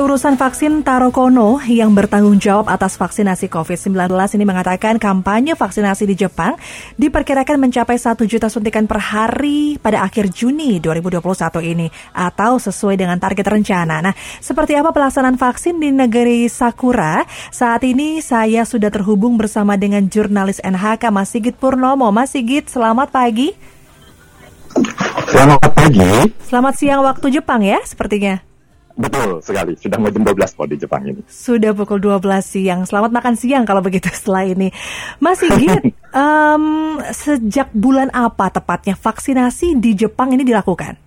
Urusan Vaksin Tarokono yang bertanggung jawab atas vaksinasi COVID-19 ini mengatakan kampanye vaksinasi di Jepang diperkirakan mencapai 1 juta suntikan per hari pada akhir Juni 2021 ini atau sesuai dengan target rencana. Nah, seperti apa pelaksanaan vaksin di negeri Sakura? Saat ini saya sudah terhubung bersama dengan jurnalis NHK Mas Sigit Purnomo. Mas Sigit, selamat pagi. Selamat pagi. Selamat siang waktu Jepang ya, sepertinya. Betul sekali, sudah mau jam 12 kok di Jepang ini. Sudah pukul 12 siang. Selamat makan siang kalau begitu setelah ini. Mas Sigit, um, sejak bulan apa tepatnya vaksinasi di Jepang ini dilakukan?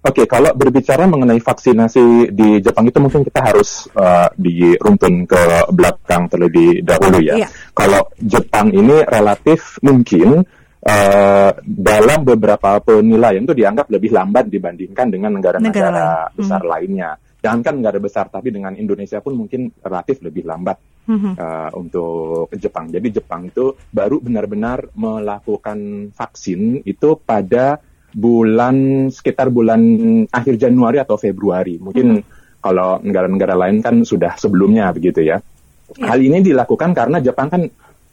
Oke, okay, kalau berbicara mengenai vaksinasi di Jepang itu mungkin kita harus uh, diruntun ke belakang terlebih dahulu ya. Iya. Kalau Jepang ini relatif mungkin uh, dalam beberapa penilaian itu dianggap lebih lambat dibandingkan dengan negara-negara besar hmm. lainnya. Jangankan negara besar, tapi dengan Indonesia pun mungkin relatif lebih lambat hmm. uh, untuk Jepang. Jadi Jepang itu baru benar-benar melakukan vaksin itu pada bulan sekitar bulan akhir Januari atau Februari. Mungkin hmm. kalau negara-negara lain kan sudah sebelumnya begitu ya. ya. Hal ini dilakukan karena Jepang kan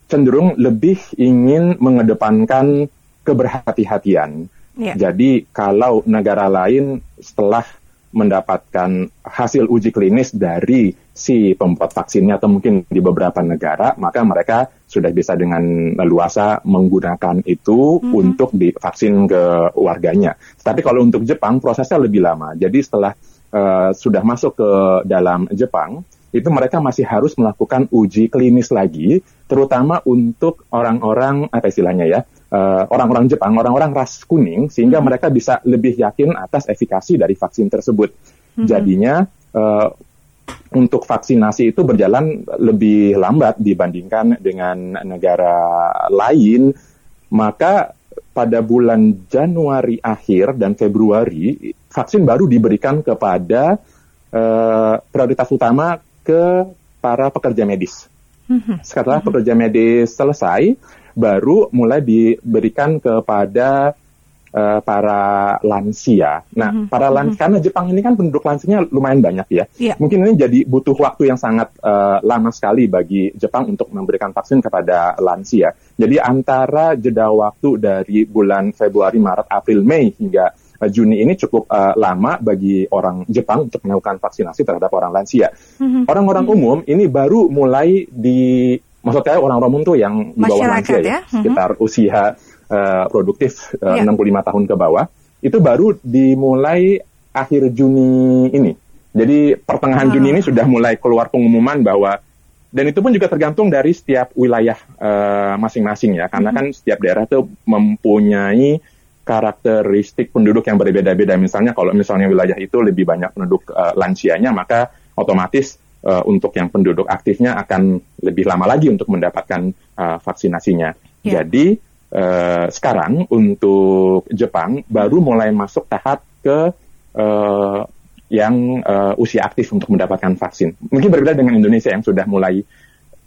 cenderung lebih ingin mengedepankan keberhati-hatian. Yeah. Jadi kalau negara lain setelah mendapatkan hasil uji klinis dari si pembuat vaksinnya atau mungkin di beberapa negara, maka mereka sudah bisa dengan leluasa menggunakan itu mm-hmm. untuk divaksin ke warganya. Tapi kalau untuk Jepang prosesnya lebih lama. Jadi setelah uh, sudah masuk ke dalam Jepang, itu mereka masih harus melakukan uji klinis lagi, terutama untuk orang-orang apa istilahnya ya, eh, orang-orang Jepang, orang-orang ras kuning, sehingga hmm. mereka bisa lebih yakin atas efikasi dari vaksin tersebut. Hmm. Jadinya uh, untuk vaksinasi itu berjalan lebih lambat dibandingkan dengan negara lain, maka pada bulan Januari akhir dan Februari vaksin baru diberikan kepada uh, prioritas utama ke para pekerja medis. Mhm. Setelah mhm. pekerja medis selesai, baru mulai diberikan kepada uh, para lansia. Nah, mm-hmm. para lansia mm-hmm. karena Jepang ini kan penduduk lansianya lumayan banyak ya. Yeah. Mungkin ini jadi butuh waktu yang sangat uh, lama sekali bagi Jepang untuk memberikan vaksin kepada lansia. Jadi antara jeda waktu dari bulan Februari, Maret, April, Mei hingga uh, Juni ini cukup uh, lama bagi orang Jepang untuk melakukan vaksinasi terhadap orang lansia. Mm-hmm. Orang-orang mm-hmm. umum ini baru mulai di maksudnya orang-orang umum tuh yang di bawah lansia ya, ya mm-hmm. sekitar usia uh, produktif uh, yeah. 65 tahun ke bawah itu baru dimulai akhir Juni ini. Jadi pertengahan Juni ini sudah mulai keluar pengumuman bahwa dan itu pun juga tergantung dari setiap wilayah masing-masing uh, ya karena mm-hmm. kan setiap daerah itu mempunyai karakteristik penduduk yang berbeda-beda. Misalnya kalau misalnya wilayah itu lebih banyak penduduk uh, lansianya, maka otomatis uh, untuk yang penduduk aktifnya akan lebih lama lagi untuk mendapatkan uh, vaksinasinya. Yeah. Jadi uh, sekarang untuk Jepang baru mulai masuk tahap ke uh, yang uh, usia aktif untuk mendapatkan vaksin. Mungkin berbeda dengan Indonesia yang sudah mulai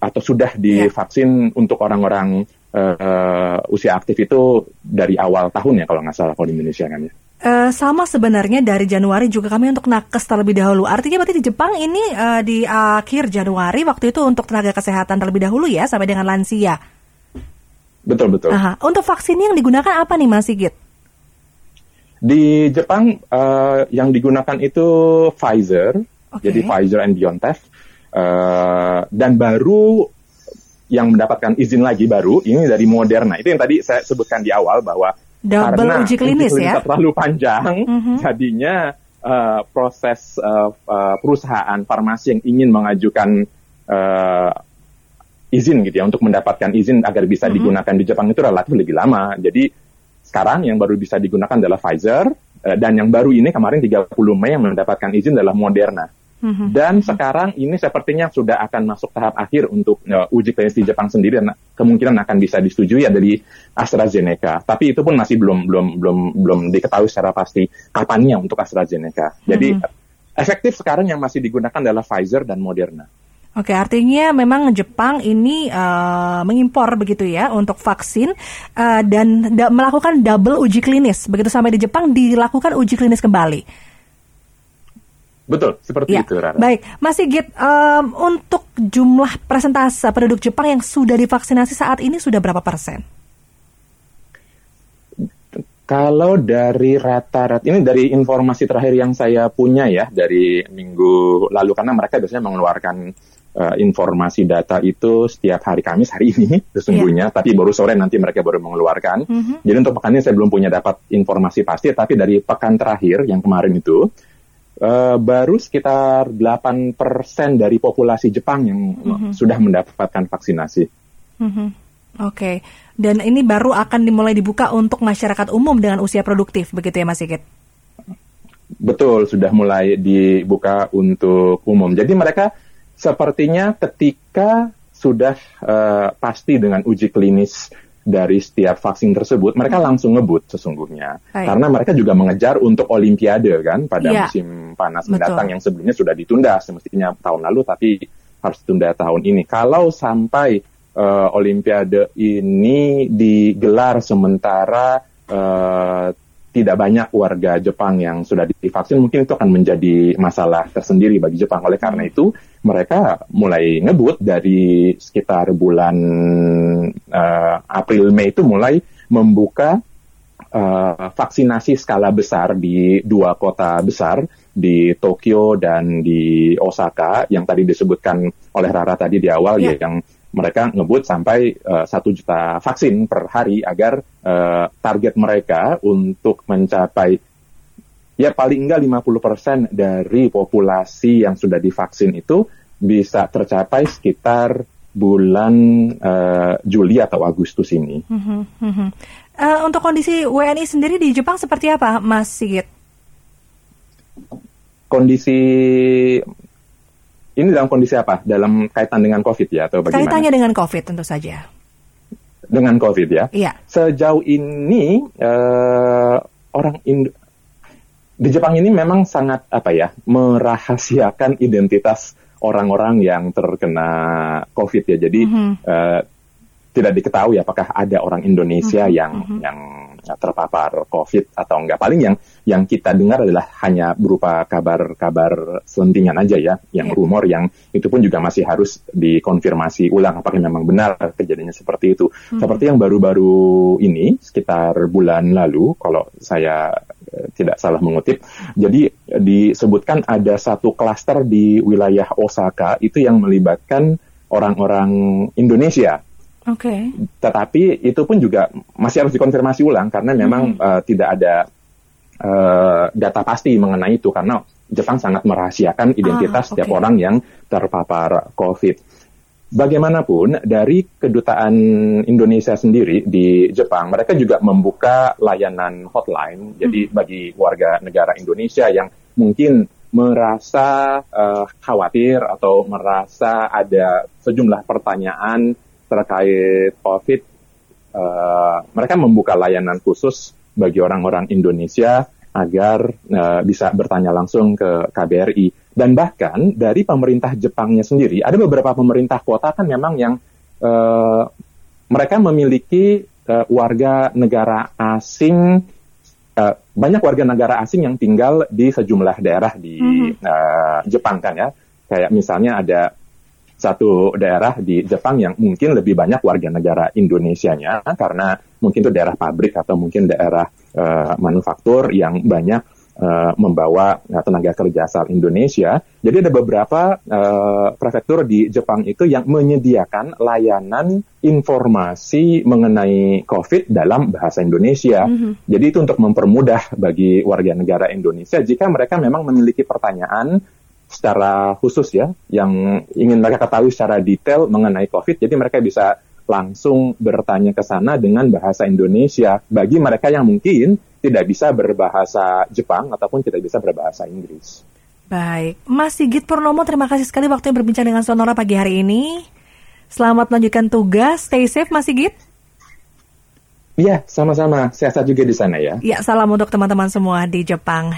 atau sudah ya. divaksin yeah. untuk orang-orang uh, usia aktif itu dari awal tahun ya kalau nggak salah kalau di Indonesia kan ya. Uh, sama sebenarnya dari Januari juga kami untuk nakes terlebih dahulu. Artinya berarti di Jepang ini uh, di akhir Januari waktu itu untuk tenaga kesehatan terlebih dahulu ya sampai dengan lansia. Betul betul. Aha. Untuk vaksin yang digunakan apa nih Mas Sigit? Di Jepang uh, yang digunakan itu Pfizer, okay. jadi Pfizer and BioNTech, uh, dan baru yang mendapatkan izin lagi baru ini dari Moderna. Itu yang tadi saya sebutkan di awal bahwa Double karena uji klinis, uji klinis ya terlalu panjang, mm-hmm. jadinya uh, proses uh, uh, perusahaan farmasi yang ingin mengajukan uh, izin gitu ya untuk mendapatkan izin agar bisa mm-hmm. digunakan di Jepang itu relatif lebih lama. Jadi sekarang yang baru bisa digunakan adalah Pfizer uh, dan yang baru ini kemarin 30 Mei yang mendapatkan izin adalah Moderna. Mm-hmm. Dan mm-hmm. sekarang ini sepertinya sudah akan masuk tahap akhir untuk uh, uji klinis di Jepang sendiri dan kemungkinan akan bisa disetujui ya dari AstraZeneca. Tapi itu pun masih belum belum belum belum diketahui secara pasti kapannya untuk AstraZeneca. Jadi mm-hmm. efektif sekarang yang masih digunakan adalah Pfizer dan Moderna. Oke, artinya memang Jepang ini uh, mengimpor begitu ya untuk vaksin uh, dan da- melakukan double uji klinis. Begitu sampai di Jepang dilakukan uji klinis kembali. Betul, seperti ya. itu, Rara. Baik, Mas Sigit, um, untuk jumlah presentase penduduk Jepang yang sudah divaksinasi saat ini sudah berapa persen? Kalau dari rata-rata ini dari informasi terakhir yang saya punya ya dari minggu lalu karena mereka biasanya mengeluarkan uh, informasi data itu setiap hari Kamis hari ini sesungguhnya, yeah. tapi baru sore nanti mereka baru mengeluarkan. Mm -hmm. Jadi untuk pekan ini saya belum punya dapat informasi pasti, tapi dari pekan terakhir yang kemarin itu uh, baru sekitar 8% dari populasi Jepang yang mm -hmm. sudah mendapatkan vaksinasi. Mm -hmm. Oke, okay. dan ini baru akan dimulai dibuka untuk masyarakat umum dengan usia produktif, begitu ya Mas Sigit? Betul, sudah mulai dibuka untuk umum. Jadi mereka sepertinya ketika sudah uh, pasti dengan uji klinis dari setiap vaksin tersebut, mereka langsung ngebut sesungguhnya. Hai. Karena mereka juga mengejar untuk Olimpiade kan pada ya. musim panas Betul. mendatang yang sebelumnya sudah ditunda semestinya tahun lalu, tapi harus ditunda tahun ini. Kalau sampai uh, Olimpiade ini digelar sementara uh, tidak banyak warga Jepang yang sudah divaksin, mungkin itu akan menjadi masalah tersendiri bagi Jepang. Oleh karena itu, mereka mulai ngebut dari sekitar bulan uh, April Mei itu mulai membuka uh, vaksinasi skala besar di dua kota besar di Tokyo dan di Osaka yang tadi disebutkan oleh Rara tadi di awal yeah. ya yang mereka ngebut sampai eh, satu uh, juta vaksin per hari agar uh, target mereka untuk mencapai ya paling enggak 50% dari populasi yang sudah divaksin itu bisa tercapai sekitar bulan uh, Juli atau Agustus ini. Uh, untuk kondisi WNI sendiri di Jepang seperti apa, Mas Sigit? Kondisi ini dalam kondisi apa? Dalam kaitan dengan COVID ya atau bagaimana? Kaitannya dengan COVID tentu saja. Dengan COVID ya? Iya. Sejauh ini uh, orang Indo di Jepang ini memang sangat apa ya merahasiakan identitas orang-orang yang terkena COVID ya. Jadi mm -hmm. uh, tidak diketahui apakah ada orang Indonesia mm -hmm. yang mm -hmm. yang terpapar COVID atau enggak. Paling yang yang kita dengar adalah hanya berupa kabar-kabar selentingan aja ya, yang yeah. rumor yang itu pun juga masih harus dikonfirmasi ulang apakah memang benar kejadiannya seperti itu. Hmm. Seperti yang baru-baru ini sekitar bulan lalu kalau saya eh, tidak salah mengutip. Jadi disebutkan ada satu klaster di wilayah Osaka itu yang melibatkan orang-orang Indonesia Oke. Okay. Tetapi itu pun juga masih harus dikonfirmasi ulang karena memang mm-hmm. uh, tidak ada uh, data pasti mengenai itu karena Jepang sangat merahasiakan identitas ah, okay. setiap orang yang terpapar COVID. Bagaimanapun dari kedutaan Indonesia sendiri di Jepang, mereka juga membuka layanan hotline. Jadi hmm. bagi warga negara Indonesia yang mungkin merasa uh, khawatir atau merasa ada sejumlah pertanyaan terkait COVID, uh, mereka membuka layanan khusus bagi orang-orang Indonesia agar uh, bisa bertanya langsung ke KBRI. Dan bahkan dari pemerintah Jepangnya sendiri, ada beberapa pemerintah kota kan memang yang uh, mereka memiliki uh, warga negara asing, uh, banyak warga negara asing yang tinggal di sejumlah daerah di mm -hmm. uh, Jepang kan ya. Kayak misalnya ada satu daerah di Jepang yang mungkin lebih banyak warga negara Indonesia-nya karena mungkin itu daerah pabrik atau mungkin daerah uh, manufaktur yang banyak uh, membawa uh, tenaga kerja asal Indonesia. Jadi ada beberapa uh, prefektur di Jepang itu yang menyediakan layanan informasi mengenai COVID dalam bahasa Indonesia. Mm -hmm. Jadi itu untuk mempermudah bagi warga negara Indonesia jika mereka memang memiliki pertanyaan secara khusus ya, yang ingin mereka ketahui secara detail mengenai COVID. Jadi mereka bisa langsung bertanya ke sana dengan bahasa Indonesia bagi mereka yang mungkin tidak bisa berbahasa Jepang ataupun tidak bisa berbahasa Inggris. Baik, Mas Sigit Purnomo, terima kasih sekali waktu yang berbincang dengan Sonora pagi hari ini. Selamat melanjutkan tugas, stay safe Mas Sigit. Iya, sama-sama. Sehat juga di sana ya. Iya, salam untuk teman-teman semua di Jepang.